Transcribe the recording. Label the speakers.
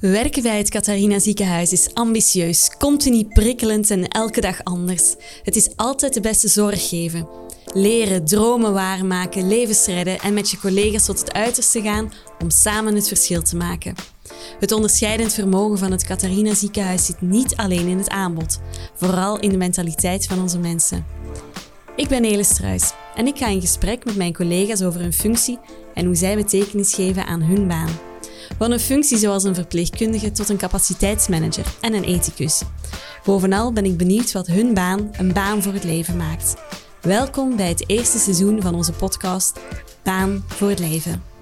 Speaker 1: Werken bij het Catharina Ziekenhuis is ambitieus, continu prikkelend en elke dag anders. Het is altijd de beste zorg geven. Leren, dromen waarmaken, levens redden en met je collega's tot het uiterste gaan om samen het verschil te maken. Het onderscheidend vermogen van het Catharina Ziekenhuis zit niet alleen in het aanbod, vooral in de mentaliteit van onze mensen. Ik ben Nele Struis en ik ga in gesprek met mijn collega's over hun functie en hoe zij betekenis geven aan hun baan. Van een functie zoals een verpleegkundige tot een capaciteitsmanager en een ethicus. Bovenal ben ik benieuwd wat hun baan een baan voor het leven maakt. Welkom bij het eerste seizoen van onze podcast Baan voor het leven.